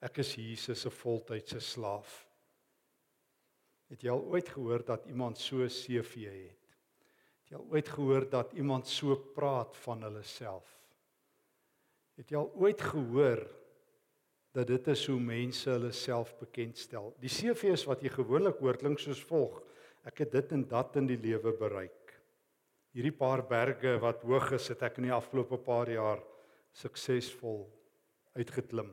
Ek is Jesus se voltydse slaaf. Het jy al ooit gehoor dat iemand so CV het? Het jy al ooit gehoor dat iemand so praat van hulle self? Het jy al ooit gehoor dat dit is hoe mense hulle self bekendstel? Die CV's wat jy gewoonlik hoor klink soos volg: Ek het dit en dat in die lewe bereik. Hierdie paar berge wat hoog is, het ek in die afgelope paar jaar suksesvol uitgeklim.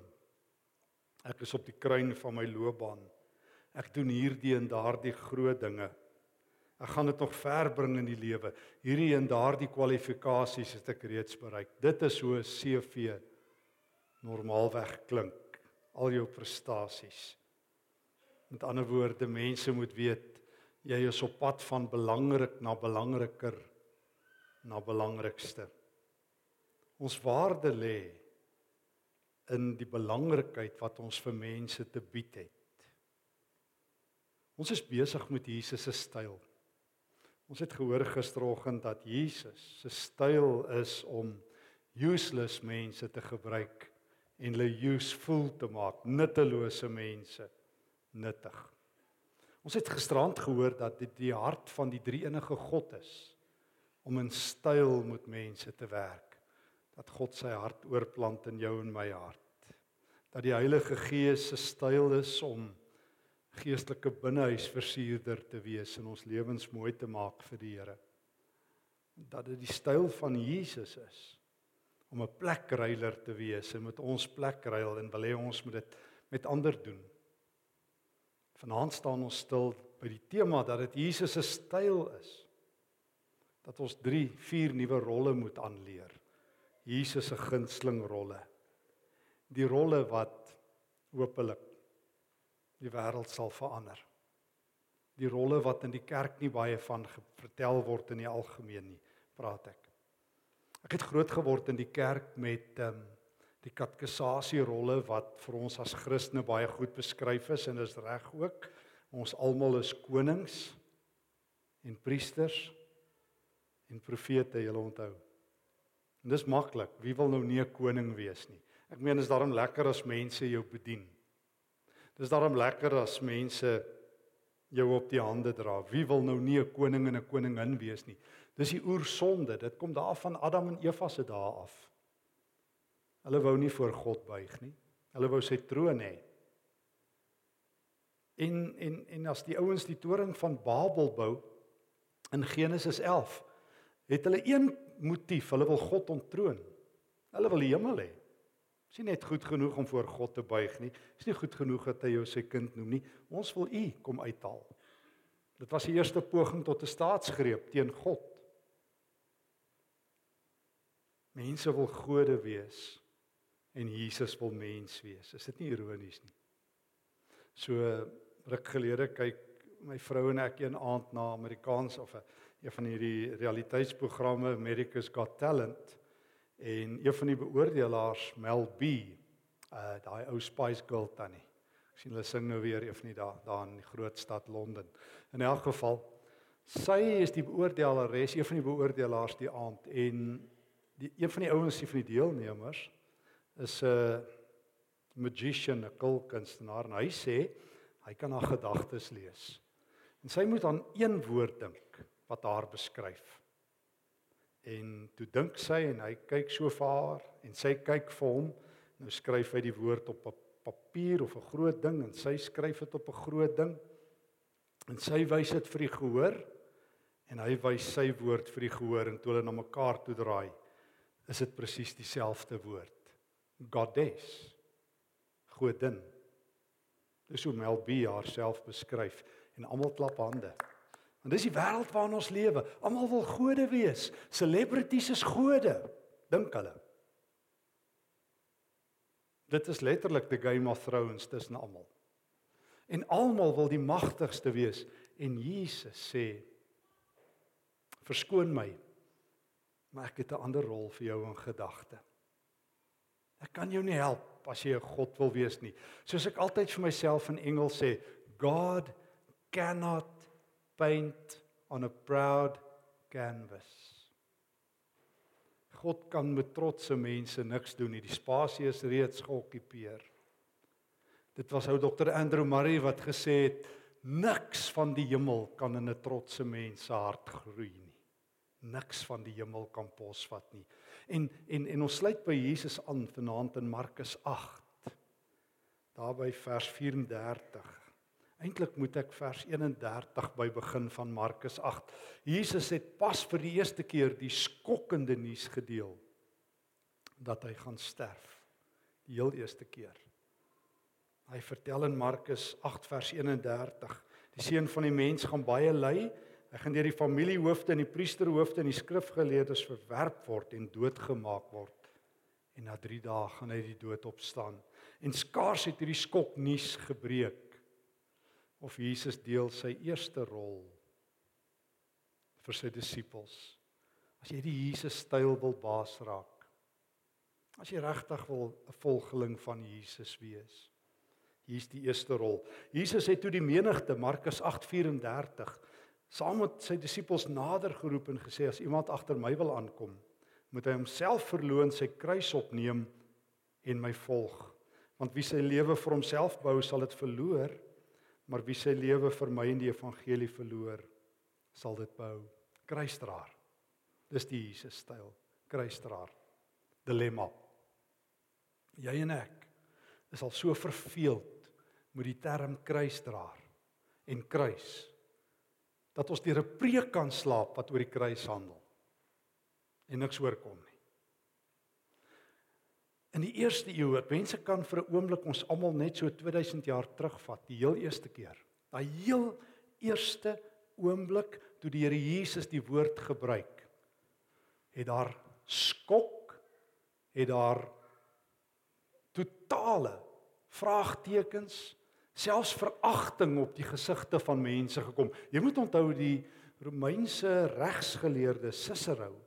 Ek is op die kruin van my loopbaan. Ek doen hierdie en daardie groot dinge. Ek gaan dit nog ver bring in die lewe. Hierdie en daardie kwalifikasies het ek reeds bereik. Dit is hoe 'n CV normaalweg klink. Al jou prestasies. Met ander woorde, mense moet weet jy is op pad van belangrik na belangriker na belangrikste. Ons waarde lê in die belangrikheid wat ons vir mense te bied het. Ons is besig met Jesus se styl. Ons het gehoor gisteroggend dat Jesus se styl is om useless mense te gebruik en hulle useful te maak, nuttelose mense nuttig. Ons het gisterand gehoor dat dit die hart van die drie-enige God is om in styl met mense te werk. Dat God sy hart oorplant in jou en my hart. Dat die Heilige Gees se styl is om geestelike binnehuisversierder te wees en ons lewens mooi te maak vir die Here. Dat dit die styl van Jesus is om 'n plekryler te wees en met ons plekryl en wil hê ons moet dit met ander doen. Vanaand staan ons stil by die tema dat dit Jesus se styl is. Dat ons 3, 4 nuwe rolle moet aanleer. Jesus se gunsteling rolle. Die rolle wat hopelik die wêreld sal verander. Die rolle wat in die kerk nie baie van vertel word in die algemeen nie, praat ek. Ek het groot geword in die kerk met um, die katkesasie rolle wat vir ons as Christene baie goed beskryf is en is reg ook. Ons almal is konings en priesters en profete, julle onthou. En dis maklik. Wie wil nou nie 'n koning wees nie? Ek meen is daarom lekker as mense jou bedien. Dis daarom lekker as mense jou op die hande dra. Wie wil nou nie 'n koning en 'n koningin wees nie? Dis die oersonde. Dit kom daar van Adam en Eva se dae af. Hulle wou nie voor God buig nie. Hulle wou sy troon hê. En en en as die ouens die toring van Babel bou in Genesis 11, het hulle een motief, hulle wil God onttroon. Hulle wil die hemel hê. Is nie net goed genoeg om voor God te buig nie. Is nie goed genoeg dat hy jou sy kind noem nie. Ons wil u kom uithaal. Dit was die eerste poging tot 'n staatsgreep teen God. Mense wil gode wees en Jesus wil mens wees. Is dit nie ironies nie? So ruk gelede kyk my vrou en ek een aand na Amerikaans of 'n een van hierdie realiteitsprogramme America's Got Talent en een van die beoordelaars Mel B uh daai ou Spice Girl tannie. Ek sien hulle sing nou weer een van die daar daar in die groot stad Londen. In elk geval sy is die beoordelares een van die beoordelaars die aand. En die een van die ouens die van die deelnemers is 'n uh, magician 'n kulkunstenaar. En hy sê hy kan haar gedagtes lees. En sy moet aan een woord dink wat haar beskryf En toe dink sy en hy kyk so vir haar en sy kyk vir hom. Nou skryf hy die woord op 'n papier of 'n groot ding en sy skryf dit op 'n groot ding. En sy wys dit vir die gehoor en hy wys sy woord vir die gehoor en toe hulle na mekaar toe draai, is dit presies dieselfde woord. Goddess. Godin. Dis hoe Mel B haarself beskryf en almal klap hande. Want dis die wêreld waarin ons lewe. Almal wil gode wees. Celebrities is gode, dink hulle. Dit is letterlik the game of thrones tussen almal. En almal wil die magtigste wees en Jesus sê verskoon my maar ek het 'n ander rol vir jou in gedagte. Ek kan jou nie help as jy 'n god wil wees nie. Soos ek altyd vir myself in Engels sê, God cannot paint on a proud canvas. God kan met trotse mense niks doen nie. Die spasie is reeds geokkupeer. Dit was ou Dr. Andrew Murray wat gesê het niks van die hemel kan in 'n trotse mens se hart groei nie. Niks van die hemel kan posvat nie. En en en ons sluit by Jesus aan vanaand in Markus 8. Daarby vers 34. Eintlik moet ek vers 31 by begin van Markus 8. Jesus het pas vir die eerste keer die skokkende nuus gedeel dat hy gaan sterf. Die heel eerste keer. Hy vertel in Markus 8 vers 31, die seun van die mens gaan baie ly. Hy gaan deur die familiehoofde en die priesterhoofde en die skrifgeleerdes verwerp word en doodgemaak word. En na 3 dae gaan hy die dood opstaan. En skaars het hierdie skok nuus gebreek of Jesus deel sy eerste rol vir sy disippels. As jy die Jesus styl wil baas raak. As jy regtig wil 'n volgeling van Jesus wees. Hier's die eerste rol. Jesus het toe die menigte Markus 8:34 saam met sy disippels nader geroep en gesê as iemand agter my wil aankom, moet hy homself verloon, sy kruis opneem en my volg. Want wie sy lewe vir homself bou, sal dit verloor, maar wie sy lewe vir my en die evangelie verloor, sal dit behou. Kruisdraer. Dis die Jesus styl. Kruisdraer. Dilemma. Jy en ek is al so verveeld met die term kruisdraer en kruis dat ons deur 'n preek kan slaap wat oor die kruis handel en niks oorkom nie. In die eerste eeu, ek mense kan vir 'n oomblik ons almal net so 2000 jaar terugvat, die heel eerste keer. Daai heel eerste oomblik toe die Here Jesus die woord gebruik, het daar skok, het daar totale vraagtekens selfs veragting op die gesigte van mense gekom. Jy moet onthou die Romeinse regsgeleerde Cicero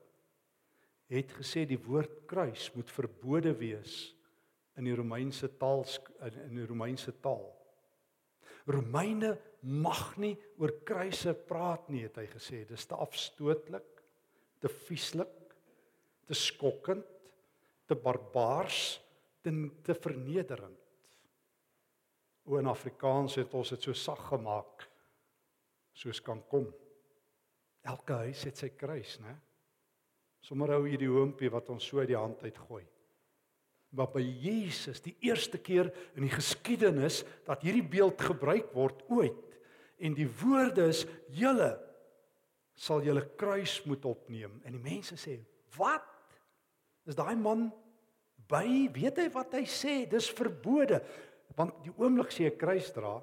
het gesê die woord kruis moet verbode wees in die Romeinse taal in die Romeinse taal. Romeine mag nie oor kruise praat nie het hy gesê. Dis te afstootlik, te vieslik, te skokkend, te barbaars, te, te vernederend. O in Afrikaans het ons dit so sag gemaak soos kan kom. Elke huis het sy kruis, né? Sommige ou hierdie hoompie wat ons so uit die hand uitgooi. Maar by Jesus, die eerste keer in die geskiedenis dat hierdie beeld gebruik word ooit. En die woorde is julle sal julle kruis moet opneem. En die mense sê wat? Is daai man by? Weet hy wat hy sê? Dis verbode. Want die oomblik jy 'n kruis dra,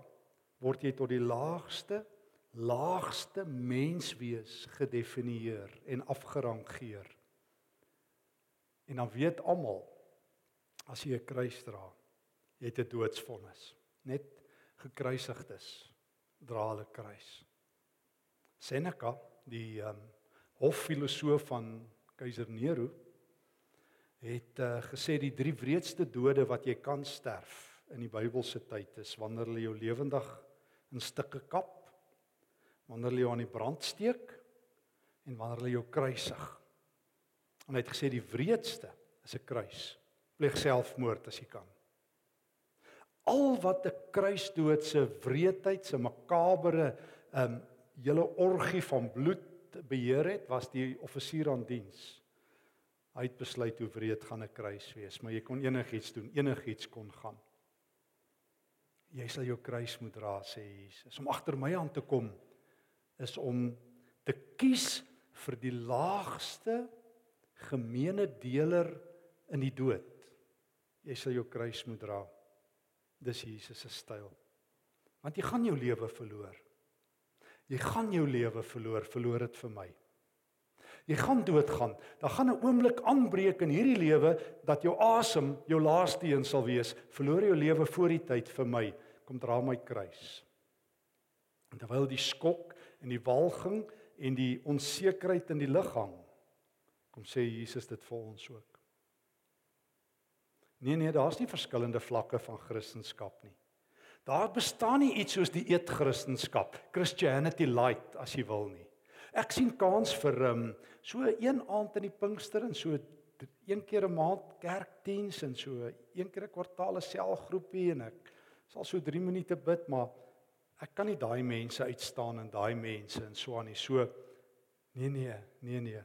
word jy tot die laagste laagste menswees gedefinieer en afgerangeer. En dan weet almal as jy 'n kruis dra, jy het 'n doodsvonnis. Net gekruisigdes dra hulle kruis. Seneca, die um, hoffilosoof van keiser Nero, het uh, gesê die drie wreedste dode wat jy kan sterf in die Bybelse tyd is wanneer hulle jou lewendig in stukke kap, wanneer hulle jou aan die brand steek en wanneer hulle jou kruisig. En hy het gesê die wreedste is 'n kruis. Pleeg selfmoord as jy kan. Al wat 'n kruisdood se wreedheid, se makabere ehm um, hele orgie van bloed beheer het, was die offisier aan diens. Hy het besluit hoe wreed gaan 'n kruis wees, maar jy kon enigiets doen, enigiets kon gaan jy sal jou kruis moet dra sê Jesus. Om agter my aan te kom is om te kies vir die laagste gemeene deler in die dood. Jy sal jou kruis moet dra. Dis Jesus se styl. Want jy gaan jou lewe verloor. Jy gaan jou lewe verloor, verloor dit vir my. Jy gaan doodgaan. Daar gaan 'n oomblik aanbreek in hierdie lewe dat jou asem jou laaste een sal wees. Verloor jou lewe voor die tyd vir my. Kom dra my kruis. En terwyl die skok en die walging en die onsekerheid in die liggaam kom sê Jesus dit vir ons ook. Nee nee, daar's nie verskillende vlakke van kristendom nie. Daar bestaan nie iets soos die eetkristendom, Christianity light as jy wil nie. Ek sien kans vir um, so een aand in die Pinkster en so een keer 'n maand kerkdiens en so een keer 'n kwartaal 'n selgroepie en ek Sal so 3 minute bid, maar ek kan nie daai mense uitstaan en daai mense en so aan nie. So nee nee, nee nee.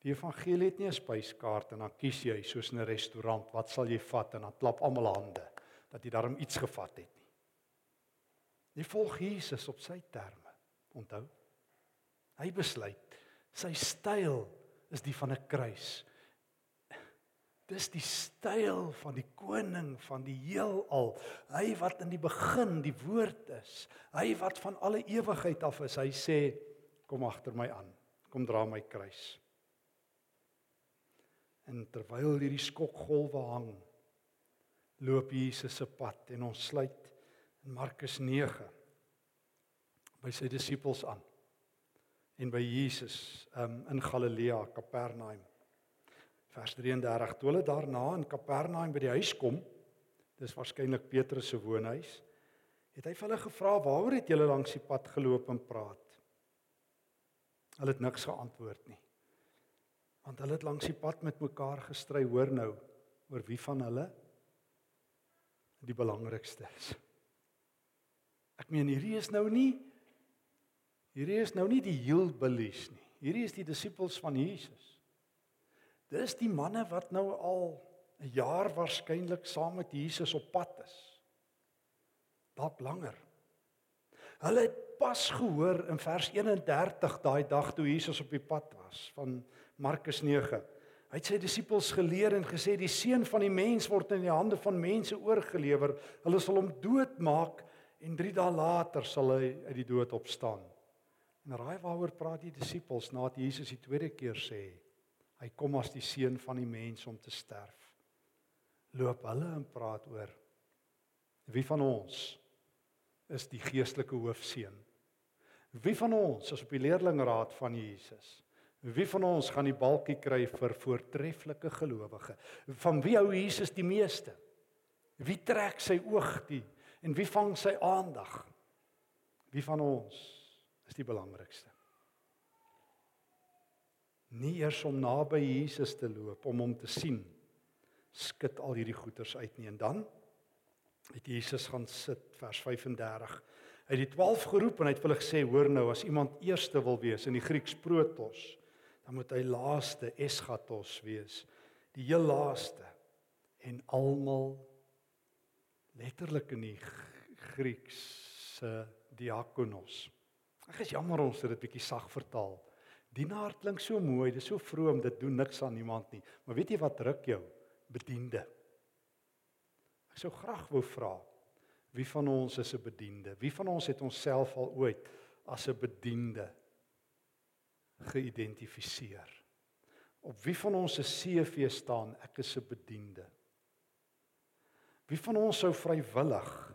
Die evangelie het nie 'n spyskaart en dan kies jy soos in 'n restaurant, wat sal jy vat en dan klap almal hande dat jy daarom iets gevat het nie. Jy volg Jesus op sy terme. Onthou? Hy besluit sy styl is die van 'n kruis. Dis die styl van die koning van die heelal. Hy wat in die begin die woord is. Hy wat van alle ewigheid af is. Hy sê kom agter my aan. Kom dra my kruis. En terwyl hierdie skokgolwe hang, loop Jesus se pad en ons sluit in Markus 9 by sy disippels aan en by Jesus um, in Galilea, Kapernaum vers 33 toe hulle daarna in Kapernaum by die huis kom dis waarskynlik Petrus se woonhuis het hy vir hulle gevra waaroor het julle langs die pad geloop en praat? Hulle het niks geantwoord nie. Want hulle het langs die pad met mekaar gestry hoor nou oor wie van hulle die belangrikste is. Ek meen hierdie is nou nie hierdie is nou nie die hillbillies nie. Hierdie is die disippels van Jesus Dis die manne wat nou al 'n jaar waarskynlik saam met Jesus op pad is. Dalk langer. Hulle het pas gehoor in vers 31 daai dag toe Jesus op die pad was van Markus 9. Hy het sy disippels geleer en gesê die seun van die mens word in die hande van mense oorgelewer. Hulle sal hom doodmaak en 3 dae later sal hy uit die dood opstaan. En raai waaroor praat die disippels nadat Jesus die tweede keer sê Hy kom as die seun van die mens om te sterf. Loop hulle en praat oor wie van ons is die geestelike hoofseun? Wie van ons is op die leerlingraad van Jesus? Wie van ons gaan die balkie kry vir voortreffelike gelowige? Van wie hou Jesus die meeste? Wie trek sy oog die en wie vang sy aandag? Wie van ons is die belangrikste? Nie eers om naby Jesus te loop om hom te sien skit al hierdie goeters uit nie. En dan het Jesus gaan sit vers 35 hy het die 12 geroep en hy het hulle gesê hoor nou as iemand eerste wil wees in die Grieks protos dan moet hy laaste eschatos wees die heel laaste. En almal letterlik in die Grieks se diakonos. Ek is jammer ons het dit bietjie sag vertaal Dienaar klink so mooi, dis so vroom, dit doen niks aan niemand nie. Maar weet jy wat druk jou? Bediende. Ek sou graag wou vra, wie van ons is 'n bediende? Wie van ons het onsself al ooit as 'n bediende geïdentifiseer? Op wie van ons se CV staan ek is 'n bediende? Wie van ons sou vrywillig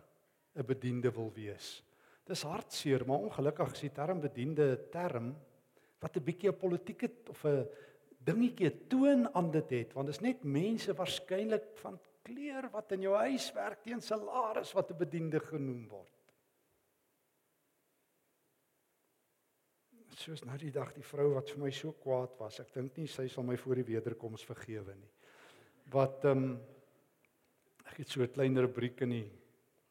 'n bediende wil wees? Dis hartseer, maar ongelukkig is die term bediende 'n term wat 'n bietjie 'n politieke of 'n dingetjie toon aan dit het want dit is net mense waarskynlik van kleur wat in jou huis werk teen salaris wat 'n bediende genoem word. Soos nou die dag die vrou wat vir my so kwaad was. Ek dink nie sy sal my voor die wederkoms vergewe nie. Wat ehm um, ek het so 'n klein rubriek in die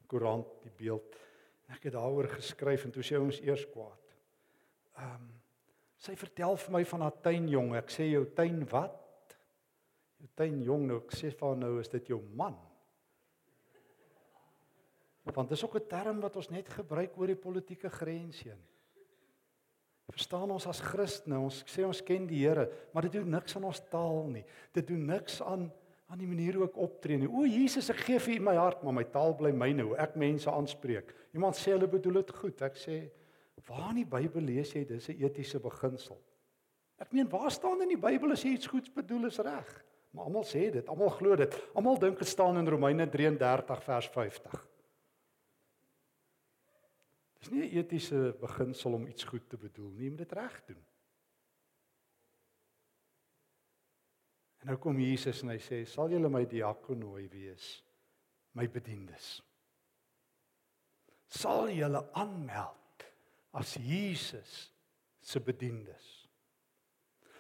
koerant, die beeld. Ek het daaroor geskryf en toe sê ons eers kwaad. Ehm um, Sy vertel vir my van haar tuinjong. Ek sê jou tuin wat? Jou tuinjong nou, ek sê vir haar nou is dit jou man. Want dis ook 'n term wat ons net gebruik oor die politieke grense heen. Verstaan ons as Christene, ons sê ons ken die Here, maar dit doen niks aan ons taal nie. Dit doen niks aan aan die manier hoe ek optree nie. O Jesus, ek gee vir U my hart, maar my taal bly myne hoe ek mense aanspreek. Iemand sê hulle bedoel dit goed. Ek sê Waar in die Bybel lees jy dis 'n etiese beginsel? Ek meen, waar staan in die Bybel as jy iets goeds bedoel is reg? Maar almal sê dit, almal glo dit. Almal dink dit staan in Romeine 33 vers 50. Dis nie 'n etiese beginsel om iets goed te bedoel nie, jy moet dit reg doen. En nou kom Jesus en hy sê, "Sal julle my diakonooi wees, my bedienis? Sal julle aanmeld as Jesus se bediendes.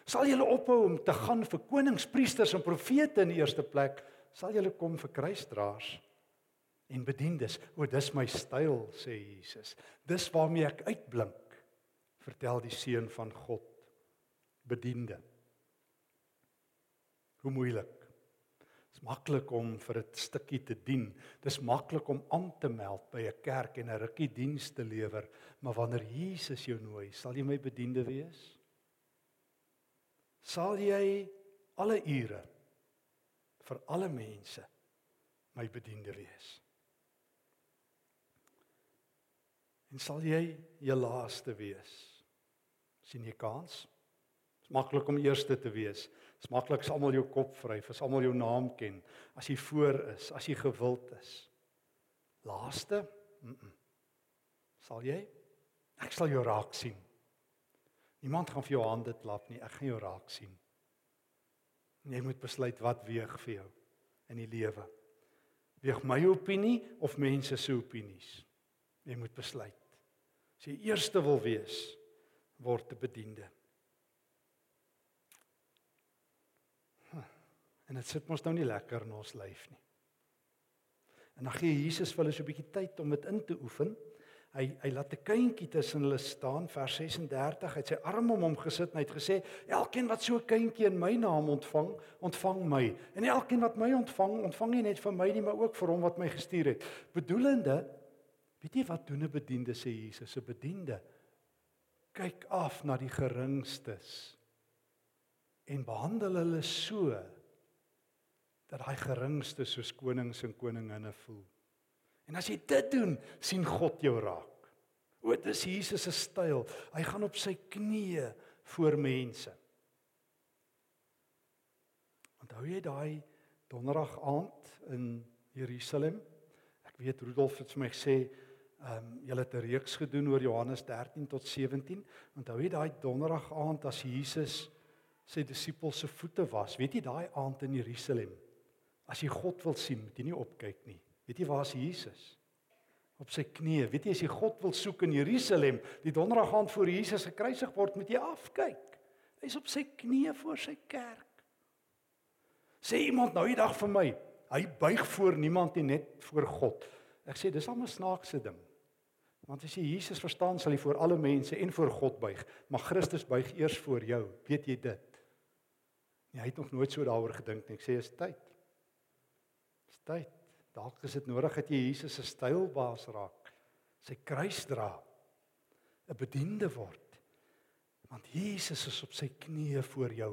Sal julle ophou om te gaan vir konings, priesters en profete in die eerste plek, sal julle kom vir kruisdraers en bediendes. O, dis my styl, sê Jesus. Dis waarmee ek uitblink. Vertel die seun van God. Bediende. Hoe moeilik. Maklik om vir 'n stukkie te dien. Dis maklik om aan te meld by 'n kerk en 'n rukkie diens te lewer, maar wanneer Jesus jou nooi, sal jy my bediende wees? Sal jy alle ure vir alle mense my bediende wees? En sal jy jou laaste wees? sien jy kans? Dit is maklik om eerste te wees. Dit is maklik as almal jou kop vryf, as almal jou naam ken, as jy voor is, as jy gewild is. Laaste? Mm -mm. Sal jy? Ek sal jou raak sien. Niemand gaan vir jou hande klap nie. Ek gaan jou raak sien. En jy moet besluit wat weeg vir jou in die lewe. Weeg my opinie of mense se opinies? Jy moet besluit. As jy eerste wil wees, word 'n bediende. En dit sit mos nou nie lekker in ons lyf nie. En dan gee Jesus vir hulle so 'n bietjie tyd om dit in te oefen. Hy hy laat 'n kindjie tussen hulle staan vers 36 het sy arm om hom gesit en hy het gesê elkeen wat so 'n kindjie in my naam ontvang ontvang my en elkeen wat my ontvang ontvang nie net vir my nie maar ook vir hom wat my gestuur het bedoelende weet jy wat doen 'n bediende sê Jesus 'n bediende kyk af na die geringstes en behandel hulle so dat daai geringstes soos konings en koninginne voel. En as jy dit doen, sien God jou raak. O, dis Jesus se styl. Hy gaan op sy knieë voor mense. Onthou jy daai donderdag aand in Jerusalem? Ek weet Rudolf het vir my gesê Ehm um, julle het 'n reeks gedoen oor Johannes 13 tot 17. Onthou jy daai donderdag aand as Jesus sy disippels se voete was? Weet jy daai aand in Jerusalem? As jy God wil sien, moet jy nie opkyk nie. Weet jy waar is Jesus? Op sy knieë. Weet jy as jy God wil soek in Jerusalem, die donderdag aand voor Jesus gekruisig word, moet jy afkyk. Hy's op sy knieë voor sy kerk. Sê iemand nou die dag vir my, hy buig voor niemand nie net voor God. Ek sê dis al 'n snaakse ding. Want as jy Jesus verstaan, sal jy voor alle mense en voor God buig, maar Christus buig eers voor jou. Weet jy dit? Nee, hy het nog nooit so daaroor gedink nie. Ek sê is tyd. Tyd. Dalk is dit nodig dat jy Jesus se stylbaas raak. Sy kruis dra. 'n Bediende word. Want Jesus is op sy knieë voor jou.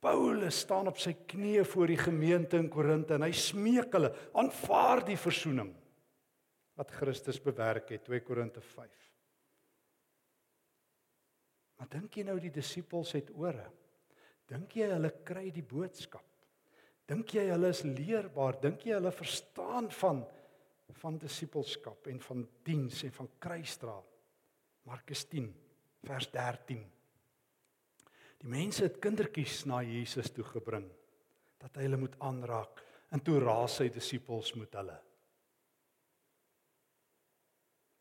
Paulus staan op sy knieë voor die gemeente in Korinthe en hy smeek hulle, aanvaar die verzoening wat Christus bewerk het 2 Korinte 5. Maar dink jy nou die disippels het ore? Dink jy hulle kry die boodskap? Dink jy hulle is leerbaar? Dink jy hulle verstaan van van disippelskap en van diens en van kruisdra? Markus 10 vers 13. Die mense het kindertjies na Jesus toe gebring dat hy hulle moet aanraak en toe raas sy disippels met hulle.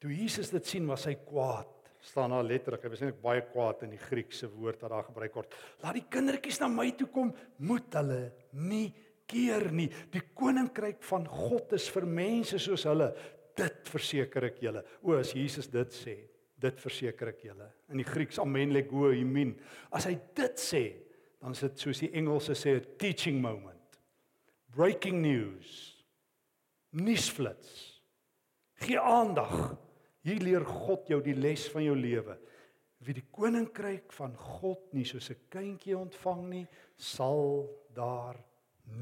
Toe Jesus dit sien, was hy kwaad. Staan daar letterlik, hy was eintlik baie kwaad in die Griekse woord wat daar gebruik word. Laat die kindertjies na my toe kom, moet hulle nie keer nie. Die koninkryk van God is vir mense soos hulle. Dit verseker ek julle. O, as Jesus dit sê, dit verseker ek julle. In die Grieks amen lego imin. As hy dit sê, dan is dit soos die Engelse sê 'n teaching moment. Breaking news. Nuusflits. Gee aandag. Hier leer God jou die les van jou lewe. Wie die koninkryk van God nie soos 'n kindjie ontvang nie, sal daar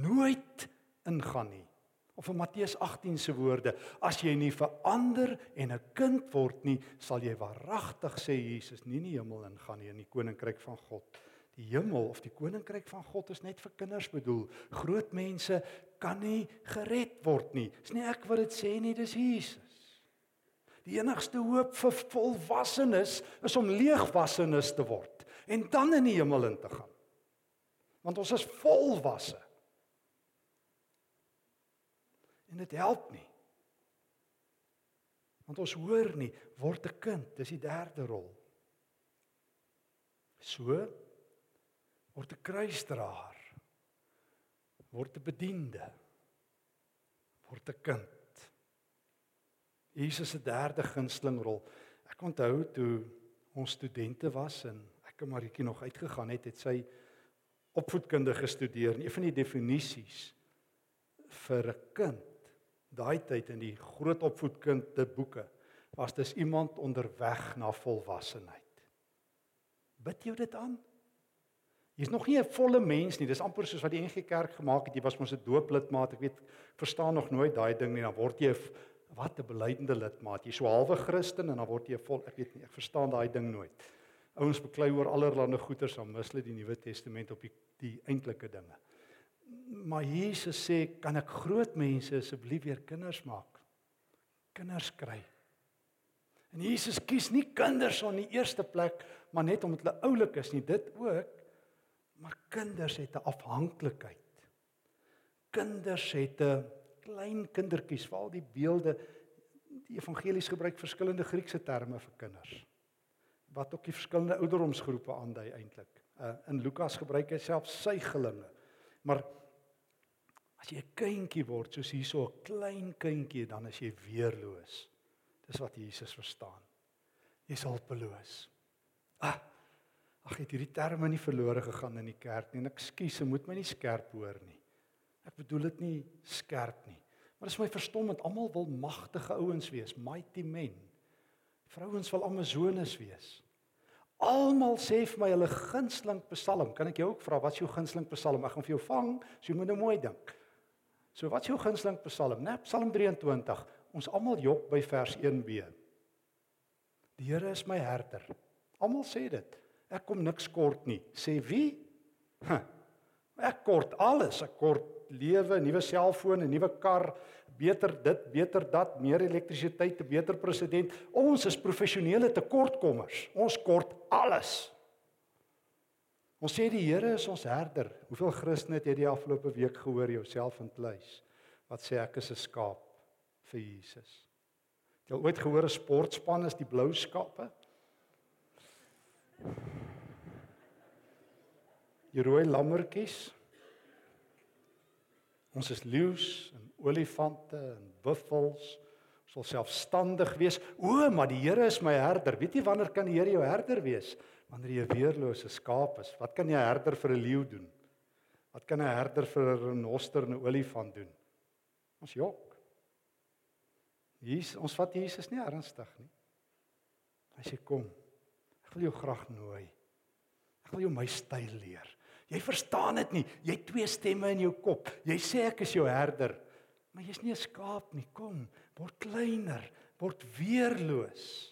nooit ingaan nie. Of in Matteus 18 se woorde, as jy nie verander en 'n kind word nie, sal jy waaragtig sê Jesus nie in die hemel ingaan nie in die koninkryk van God. Die hemel of die koninkryk van God is net vir kinders bedoel. Groot mense kan nie gered word nie. Dis nie ek wat dit sê nie, dis Jesus. Die enigste hoop vir volwassenes is om leegwassenes te word en dan in die hemel in te gaan. Want ons is volwasse. En dit help nie. Want ons hoor nie word 'n kind, dis die derde rol. So word 'n kruisdraer word 'n bediende word 'n kind Jesus se derde gunstelingrol. Ek onthou toe ons studente was en ek en Maritjie nog uitgegaan het, het sy opvoedkunde gestudeer en een van die definisies vir 'n kind daai tyd in die groot opvoedkunde boeke was dis iemand onderweg na volwassenheid. Bid jy dit aan? Jy's nog nie 'n volle mens nie. Dis amper soos wat die NG Kerk gemaak het. Jy was mos 'n dooplidmaat. Ek weet, verstaan nog nooit daai ding nie. Dan word jy 'n wat 'n belydende lidmaat. Jy's so halwe Christen en dan word jy 'n vol ek weet nie. Ek verstaan daai ding nooit. Ouens beklei oor allerlei goeters dan mis hulle die Nuwe Testament op die die eintlike dinge. Maar Jesus sê, "Kan ek groot mense asseblief weer kinders maak? Kinders kry." En Jesus kies nie kinders op die eerste plek, maar net omdat hulle oulik is nie, dit ook. Maar kinders het 'n afhanklikheid. Kinders het 'n klein kindertjies, veral die beelde die evangelies gebruik verskillende Griekse terme vir kinders wat ook die verskillende ouderdomsgroepe aandui eintlik. Uh, in Lukas gebruik hy self sygelinge. Maar as jy 'n kindjie word soos hierso 'n klein kindjie, dan is jy weerloos. Dis wat Jesus verstaan. Jy's hulpeloos. Ah. Ag, het hierdie terme nie verlore gegaan in die kerk nie. Ekskuus, jy moet my nie skerp hoor nie. Ek bedoel dit nie skerp nie. Maar dit is my verstommend. Almal wil magtige ouens wees, mighty men. Vrouens wil amazones wees. Almal sê vir my hulle gunsteling Psalm. Kan ek jou ook vra wat is jou gunsteling Psalm? Ek gaan vir jou vang, so jy moet nou mooi dink. So wat is jou gunsteling Psalm? Net Psalm 23. Ons almal jok by vers 1b. Die Here is my herder. Almal sê dit. Ek kom niks kort nie. Sê wie? Huh. Ek kort alles. Ek kort lewe, nuwe selfoon, 'n nuwe kar, beter dit, beter dat, meer elektrisiteit, 'n beter president. Ons is professionele tekortkommers. Ons kort alles. Ons sê die Here is ons herder. Hoeveel Christene het jy die afgelope week gehoor jouself in kluis wat sê ek is 'n skaap vir Jesus? Het jy ooit gehoor 'n sportspan is die blou skape? Die rooi lammetjies Ons is leeu's en olifante en buffels. Ons sal selfstandig wees. O, maar die Here is my herder. Weet jy wanneer kan die Here jou herder wees? Wanneer jy 'n weerlose skaap is. Wat kan jy herder vir 'n leeu doen? Wat kan 'n herder vir 'n renoster en 'n olifant doen? Ons jok. Jesus, ons vat Jesus nie ernstig nie. Hy sê kom. Ek wil jou graag nooi. Ek wil jou my styl leer. Jy verstaan dit nie. Jy het twee stemme in jou kop. Jy sê ek is jou herder, maar jy's nie 'n skaap nie. Kom, word kleiner, word weerloos.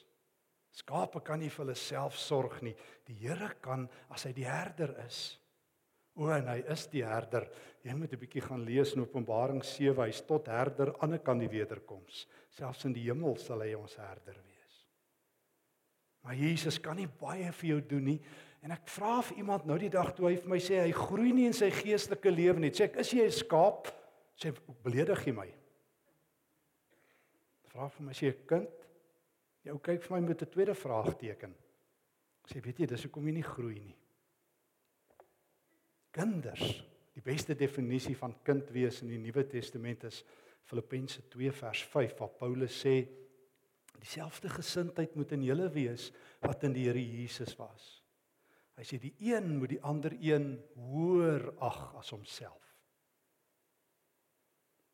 Skape kan nie vir hulle self sorg nie. Die Here kan as hy die herder is. O, en hy is die herder. Jy moet 'n bietjie gaan lees in Openbaring 7. Hy's tot herder aan ander kant die wederkoms. Selfs in die hemel sal hy ons herder wees. Maar Jesus kan nie baie vir jou doen nie. En ek vra vir iemand nou die dag toe hy vir my sê hy groei nie in sy geestelike lewe nie. Sê ek is jy 'n skaap? Sê beledig jy my? Vra vir my sê 'n kind? Jy ou kyk vir my met 'n tweede vraagteken. Sê weet jy dis hoekom jy nie groei nie. Kinders, die beste definisie van kind wees in die Nuwe Testament is Filippense 2 vers 5 waar Paulus sê dieselfde gesindheid moet in julle wees wat in die Here Jesus was. Hy sê die een moet die ander een hoër ag as homself.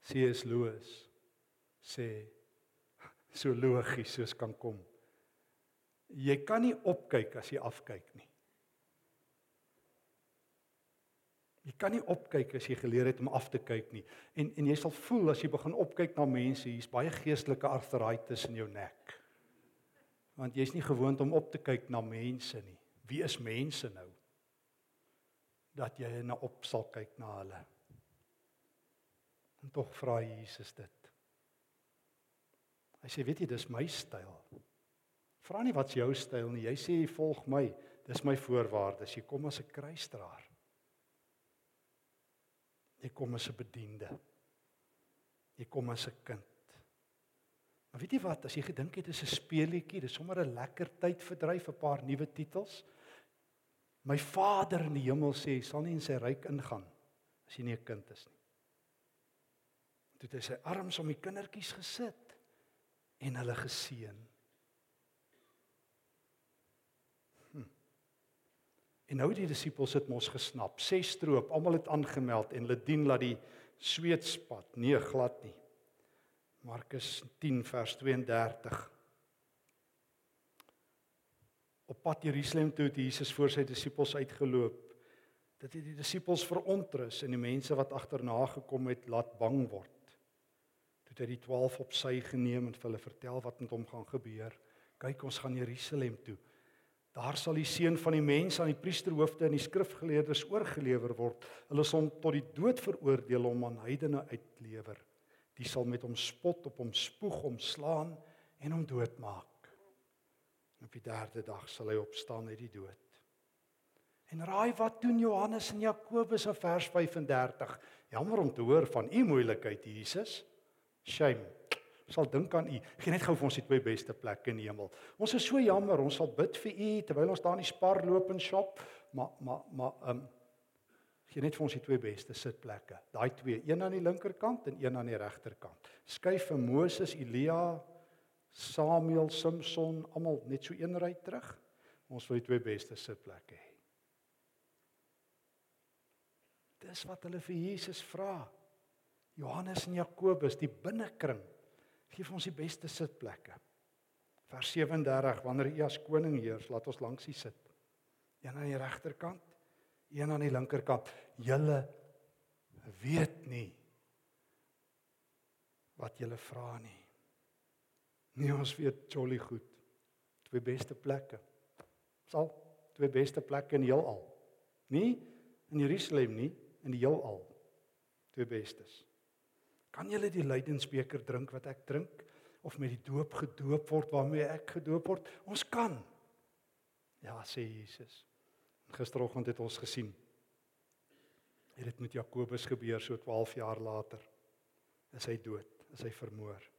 C.S. Lewis sê so logies soos kan kom. Jy kan nie opkyk as jy afkyk nie. Jy kan nie opkyk as jy geleer het om af te kyk nie. En en jy sal voel as jy begin opkyk na mense, hier's baie geestelike arthritis in jou nek. Want jy's nie gewoond om op te kyk na mense nie. Wie is mense nou? Dat jy na op sal kyk na hulle. En tog vra Jesus dit. Hy sê, weet jy, dis my styl. Vra nie wat's jou styl nie. Jy sê jy volg my. Dis my voorwaardes. Jy kom as 'n kruisdraer. Jy kom as 'n bediende. Jy kom as 'n kind. Maar weet jy wat, as jy gedink het dis 'n speelietjie, dis sommer 'n lekker tyd verdryf, 'n paar nuwe titels. My Vader in die hemel sê, sal nie in sy ryk ingaan as jy nie 'n kind is nie. Toe het hy sy arms om die kindertjies gesit en hulle geseën. Hm. En nou die disippels het mos gesnap. Ses stroop, almal het aangemeld en hulle dien laat die sweet spat. Nee, glad nie. Markus 10 vers 32. Op pad Jerusalem toe het Jesus voor sy disippels uitgeloop. Dit het die disippels verontrus en die mense wat agterna gekom het laat bang word. Toe het hy die 12 op sy geneem en vir hulle vertel wat met hom gaan gebeur. Kyk, ons gaan Jerusalem toe. Daar sal die seun van die mens aan die priesterhoofde en die skrifgeleerdes oorgelewer word. Hulle sal hom tot die dood veroordeel om aan heidene uitlewer. Die sal met hom spot, op hom spoeg, hom slaan en hom doodmaak. En op die derde dag sal hy opstaan uit die dood. En raai wat doen Johannes en Jakobus in vers 35? Jammer om te hoor van u moeilikheid Jesus. Shame. Ons sal dink aan u. Gee net gou vir ons die twee beste plekke in die hemel. Ons is so jammer. Ons sal bid vir u terwyl ons daar in die spar loop en shop. Maar maar maar ehm um, gee net vir ons die twee beste sitplekke. Daai twee, een aan die linkerkant en een aan die regterkant. Skuif vir Moses, Elia, Samuel, Samson, almal net so een ry terug. Ons wil die twee beste sitplekke hê. Dis wat hulle vir Jesus vra. Johannes en Jakobus, die binnekring Geef ons die beste sitplekke. Vers 37 wanneer U as koning heers, laat ons langs U sit. Een aan die regterkant, een aan die linkerkant. Julle weet nie wat julle vra nie. Nee, ons weet jolly goed. Twee beste plekke. Sal twee beste plekke in heelal. Nie in Jerusalem nie, in die heelal. Twee bestes. Kan julle die lydensbeker drink wat ek drink of met die doop gedoop word waarmee ek gedoop word? Ons kan. Ja, sê Jesus. Gisteroggend het ons gesien. Het dit met Jakobus gebeur so 12 jaar later. Is hy dood? Is hy vermoor?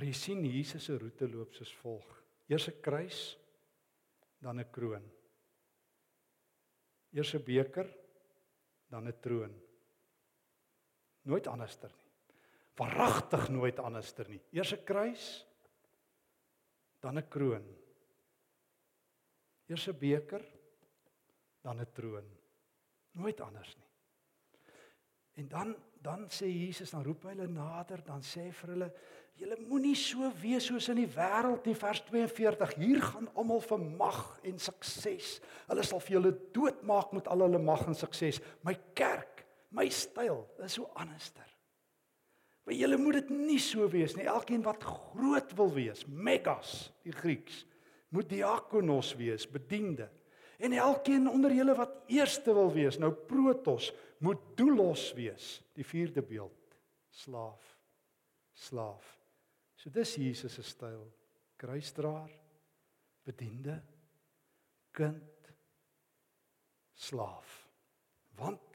Maar jy sien Jesus se roete loop soos volg. Eers 'n kruis, dan 'n kroon. Eers 'n beker, dan 'n troon. Nooit anderster nie. Waaragtig nooit anderster nie. Eers 'n kruis, dan 'n kroon. Eers 'n beker, dan 'n troon. Nooit anders nie. En dan dan sê Jesus dan roep hy hulle nader, dan sê hy vir hulle julle moenie so wees soos in die wêreld nie vers 42. Hier gaan almal vir mag en sukses. Hulle sal vir julle doodmaak met al hulle mag en sukses. My kerk my styl is so anderster. Maar julle moet dit nie so wees nie. Elkeen wat groot wil wees, megas, die Grieks, moet diakonos wees, bediende. En elkeen onder julle wat eerste wil wees, nou protos, moet doulos wees, die vierde beeld, slaaf. Slaaf. So dis Jesus se styl. Kruisdraer, bediende, kind, slaaf. Want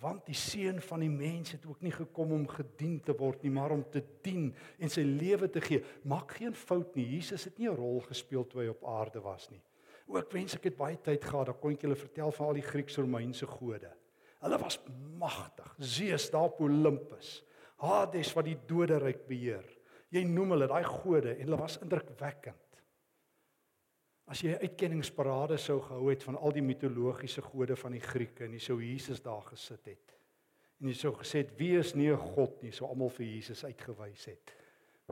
want die seun van die mens het ook nie gekom om gedien te word nie maar om te dien en sy lewe te gee maak geen fout nie Jesus het nie 'n rol gespeel toe hy op aarde was nie ook wens ek het baie tyd gehad dan kon ek julle vertel van al die Grieks-Romeinse gode hulle was magtig. Zeus daar op Olympus. Hades wat die doderyk beheer. Jy noem hulle daai gode en hulle was indrukwekkend. As jy 'n uitkenningsparade sou gehou het van al die mitologiese gode van die Grieke en jy sou Jesus daar gesit het en jy sou gesê het wie is nie 'n god nie, sou almal vir Jesus uitgewys het.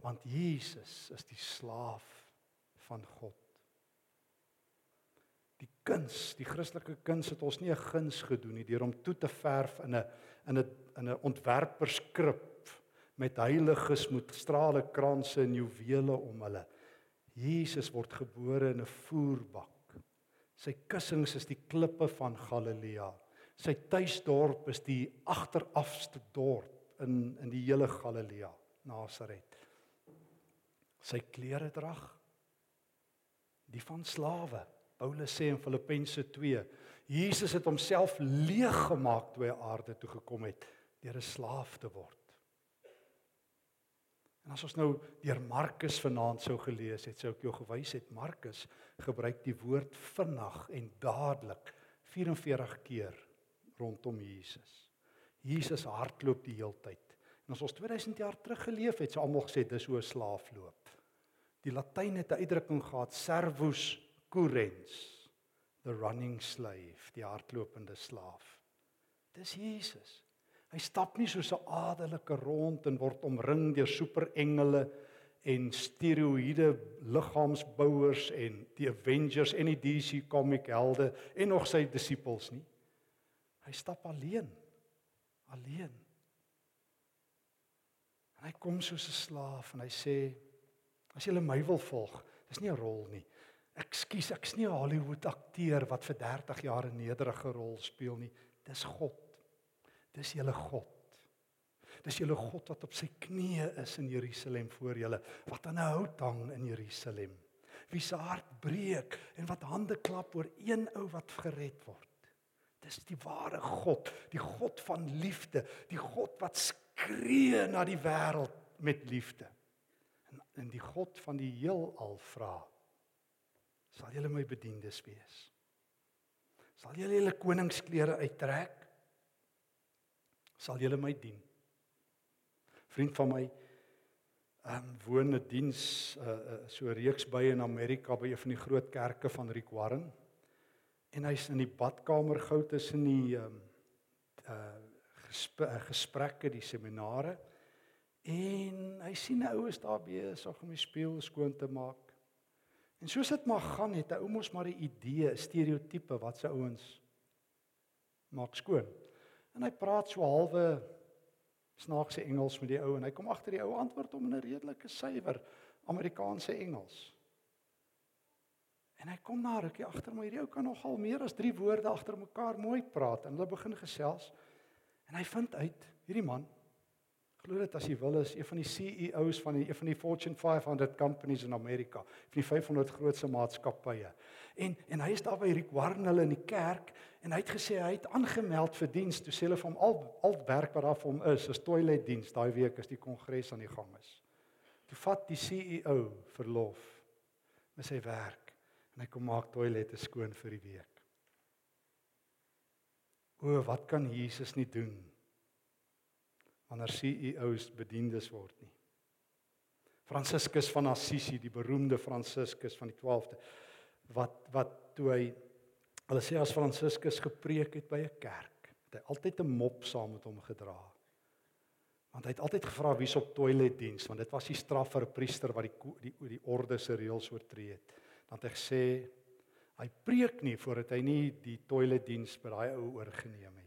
Want Jesus is die slaaf van God. Kuns, die Christelike kuns het ons nie 'n guns gedoen nie deur om toe te verf in 'n in 'n in 'n ontwerperskrip met heiliges met strale kranse en juwele om hulle. Jesus word gebore in 'n voerbak. Sy kussings is die klippe van Galilea. Sy tuisdorp is die agterafste dorp in in die hele Galilea, Nasaret. Sy klere drag die van slawe. Paulus sê in Filippense 2, Jesus het homself leeg gemaak toe hy aarde toe gekom het deur 'n slaaf te word. En as ons nou deur Markus vanaand sou gelees het, sou ek jou gewys het Markus gebruik die woord vinnig en dadelik 44 keer rondom Jesus. Jesus hardloop die heeltyd. En as ons 2000 jaar terug geleef het, sou almal gesê dis hoe 'n slaaf loop. Die Latyn het 'n uitdrukking gehad servus currens, the running slave, die hardlopende slaaf. Dis Jesus. Hy stap nie soos 'n adelike rond en word omring deur superengele en steroïde liggaamsbouers en die Avengers en die DC comic helde en nog sy disippels nie. Hy stap alleen. Alleen. En hy kom soos 'n slaaf en hy sê as jy my wil volg, dis nie 'n rol nie. Ekskuus, ek's nie 'n Hollywood akteur wat vir 30 jaar 'n nederige rol speel nie. Dis God. Dis julle God. Dis julle God wat op sy knieë is in Jerusalem voor julle, wat aan 'n hout hang in Jerusalem. Wie se hart breek en wat hande klap oor een ou wat gered word. Dis die ware God, die God van liefde, die God wat skree na die wêreld met liefde. En en die God van die heelal vra: Sal julle my bedienis wees? Sal julle julle koningsklere uittrek? Sal julle my dien? Vriend van my ehm woon 'n diens uh, uh, so reeks by in Amerika by een van die groot kerke van Rick Warren. En hy's in die badkamer gou tussen die ehm um, uh gesp gesprekke, die seminare. En hy sien 'n ou is daar besig om die spieël skoon te maak. En soos dit maar gaan, het 'n ou mos maar 'n idee, 'n stereotipe wat se ouens maak skoon. En hy praat so halwe snaakse Engels met die ou en hy kom agter die ou antwoord hom in 'n redelike suiwer Amerikaanse Engels. En hy kom na rukkie agter maar hierdie ou kan nogal meer as 3 woorde agter mekaar mooi praat en hulle begin gesels. En hy vind uit hierdie man glo dit as jy wil is een van die CEOs van die een van die Fortune 500 companies in Amerika, van die 500 grootste maatskappye. En en hy is daar by Rick Warren hulle in die kerk en hy het gesê hy het aangemeld vir diens toe sê hulle vir hom al al werk wat daar vir hom is, is toiletdiens daai week as die kongres aan die gang is. Toe vat die CEO verlof met sy werk en hy kom maak toilette skoon vir die week. O, wat kan Jesus nie doen wanneer CEOs bediendes word nie. Franciscus van Assisi, die beroemde Franciscus van die 12de wat wat toe hy hulle sê as Franciscus gepreek het by 'n kerk, het hy altyd 'n mop saam met hom gedra. Want hy het altyd gevra wie's op toiletdiens, want dit was die straf vir 'n priester wat die die die orde se reëls oortree het. Dan het hy gesê hy preek nie voordat hy nie die toiletdiens by daai ou oorgeneem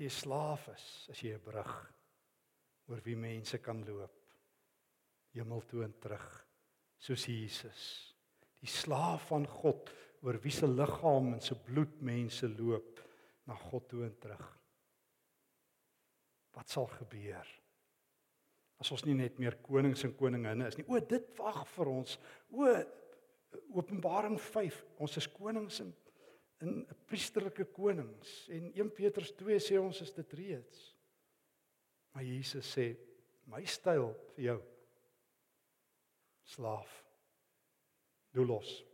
jy 'n slaaf is, as jy 'n brug oor wie mense kan loop hemel toe en terug soos Jesus. Die slaaf van God oor wie se liggaam en se bloed mense loop na God toe en terug. Wat sal gebeur? As ons nie net meer konings en koninginne is nie. O, dit wag vir ons. O, Openbaring 5, ons is konings en in 'n priesterlike konings. En 1 Petrus 2 sê ons is dit reeds. Maar Jesus sê my styl vir jou slaaf doulos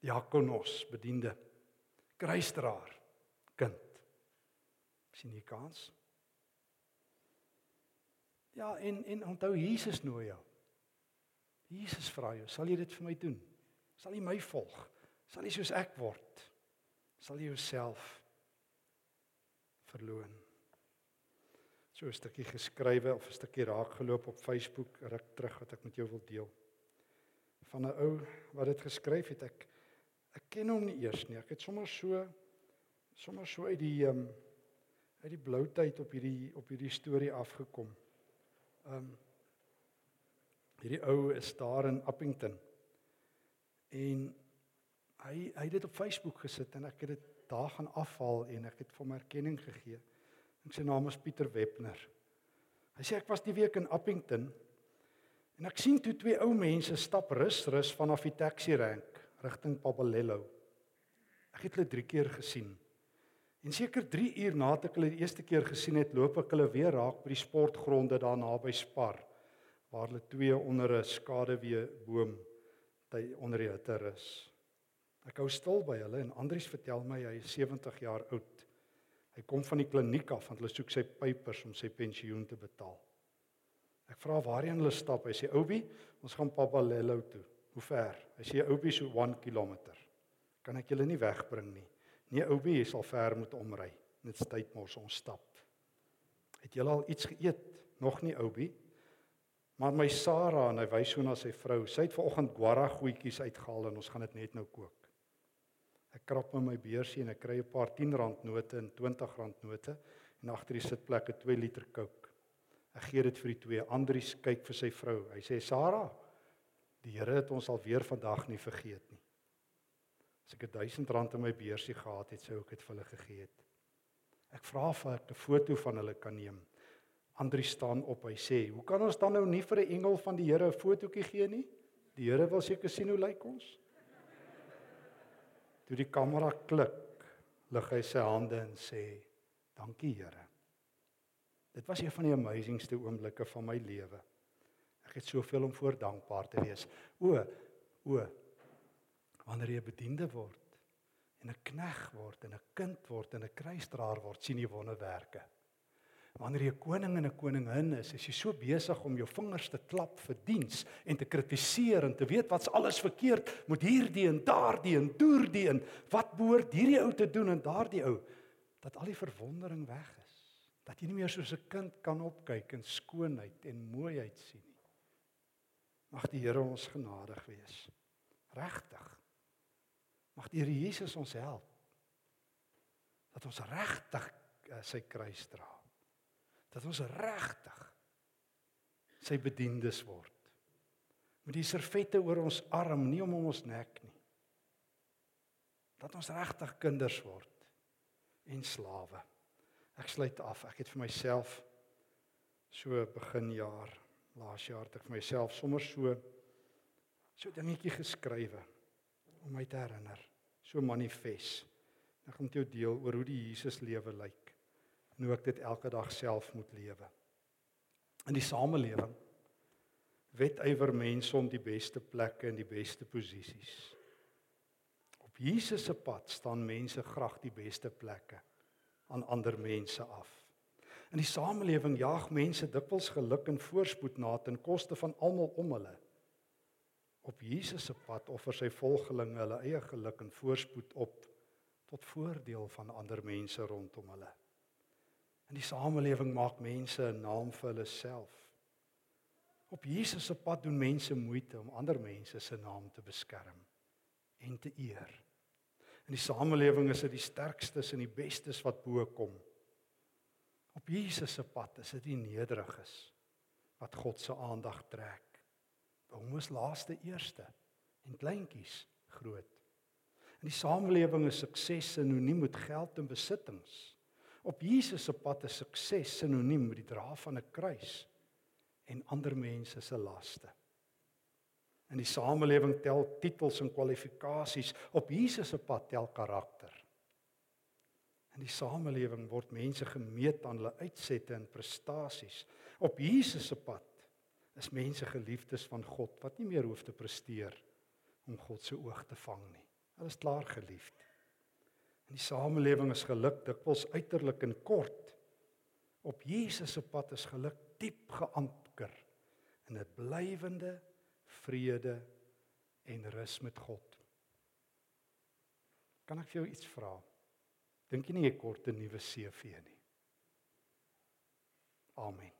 diakonos bediende kruisdraer kind. sien jy kans? Ja en en onthou Jesus nooi jou. Jesus vra jou sal jy dit vir my doen? Sal jy my volg? Sal jy soos ek word sal jy jouself verloon. So 'n stukkie geskrywe of 'n stukkie raakgeloop op Facebook ruk terug wat ek met jou wil deel. Van 'n ou wat dit geskryf het ek ek ken hom nie eers nie. Ek het sommer so sommer so uit die ehm um, uit die blou tyd op hierdie op hierdie storie afgekom. Ehm um, hierdie ou is daar in Appington. En hy hy het dit op Facebook gesit en ek het dit daar gaan afhaal en ek het vir hom erkenning gegee. En sy naam is Pieter Webner. Hy sê ek was die week in Appington en ek sien toe twee ou mense stap rus rus vanaf die taxi rank rigting Pabalello. Ek het hulle 3 keer gesien. En seker 3 uur nadat ek hulle die eerste keer gesien het, loop ek hulle weer raak by die sportgronde daar naby Spar waar hulle twee onder 'n skaduwee boom onder die hitte rus. Ek hou stil by hulle en Andries vertel my hy is 70 jaar oud. Hy kom van die kliniek af want hulle soek sy papers om sy pensioen te betaal. Ek vra waarheen hulle stap. Hy sê Obi, ons gaan Pabalelo toe. Hoe ver? Hy sê Obi so 1 km. Kan ek julle nie wegbring nie. Nee Obi, jy sal ver moet omry. Dit is tyd mors ons stap. Het julle al iets geëet? Nog nie Obi. Maar my Sarah en hy wys so na sy vrou. Sy het vanoggend guara goedjies uitgehaal en ons gaan dit net nou kook. Ek krap in my beursie en ek kry 'n paar 10 rand note en 20 rand note en agter die sitplek 'n 2 liter Coke. Ek gee dit vir die twee. Andries kyk vir sy vrou. Hy sê Sarah, die Here het ons alweer vandag nie vergeet nie. As ek 1000 rand in my beursie gehad het, sou ek dit vir hulle gegee het. Ek vra of ek 'n foto van hulle kan neem. Andri staan op. Hy sê, "Hoe kan ons dan nou nie vir 'n engel van die Here 'n fotootjie gee nie? Die Here wil seker sien hoe lyk ons." Toe die kamera klik, lig hy sy hande en sê, "Dankie Here." Dit was een van die amazingste oomblikke van my lewe. Ek het soveel om voor dankbaar te wees. O, o. Wanneer jy 'n bediende word en 'n knegg word en 'n kind word en 'n kruisdraer word, sien jy wonderwerke. Wanneer jy 'n koning en 'n koningin is, is jy so besig om jou vingers te klap vir diens en te kritiseer en te weet wat's alles verkeerd, moet hierdie en daardie en doerdie en wat behoort hierdie ou te doen en daardie ou dat al die verwondering weg is. Dat jy nie meer soos 'n kind kan opkyk en skoonheid en mooiheid sien nie. Mag die Here ons genadig wees. Regtig. Mag die Here Jesus ons help dat ons regtig uh, sy kruis dra dat ons regtig sy bedienis word. Met die servette oor ons arm, nie om ons nek nie. Dat ons regtig kinders word en slawe. Ek sluit af. Ek het vir myself so begin jaar, laas jaar het ek vir myself sommer so so dingetjie geskrywe om my te herinner, so manifest. Ek gaan met jou deel oor hoe die Jesus lewe lyk en hoe ek dit elke dag self moet lewe. In die samelewing wetywer mense om die beste plekke en die beste posisies. Op Jesus se pad staan mense graag die beste plekke aan ander mense af. In die samelewing jaag mense dikwels geluk en voorspoed na ten koste van almal om hulle. Op Jesus se pad offer sy volgelinge hulle eie geluk en voorspoed op tot voordeel van ander mense rondom hulle. In die samelewing maak mense 'n naam vir hulle self. Op Jesus se pad doen mense moeite om ander mense se naam te beskerm en te eer. In die samelewing is dit die sterkstes en die bestes wat bo kom. Op Jesus se pad is dit die nederiges wat God se aandag trek. Hom is laaste eerste en kleintjies groot. In die samelewing is sukses sinoniem met geld en besittings. Op Jesus se pad is sukses sinoniem met die dra van 'n kruis en ander mense se laste. In die samelewing tel titels en kwalifikasies, op Jesus se pad tel karakter. In die samelewing word mense gemeet aan hulle uitsette en prestasies. Op Jesus se pad is mense geliefdes van God wat nie meer hoef te presteer om God se oog te vang nie. Hulle is klaar geliefd. In die samelewing is geluk dikwels uiterlik en kort. Op Jesus se pad is geluk diep geanker in 'n blywende vrede en rus met God. Kan ek vir jou iets vra? Dink jy nie jy kort 'n nuwe CV nie? Amen.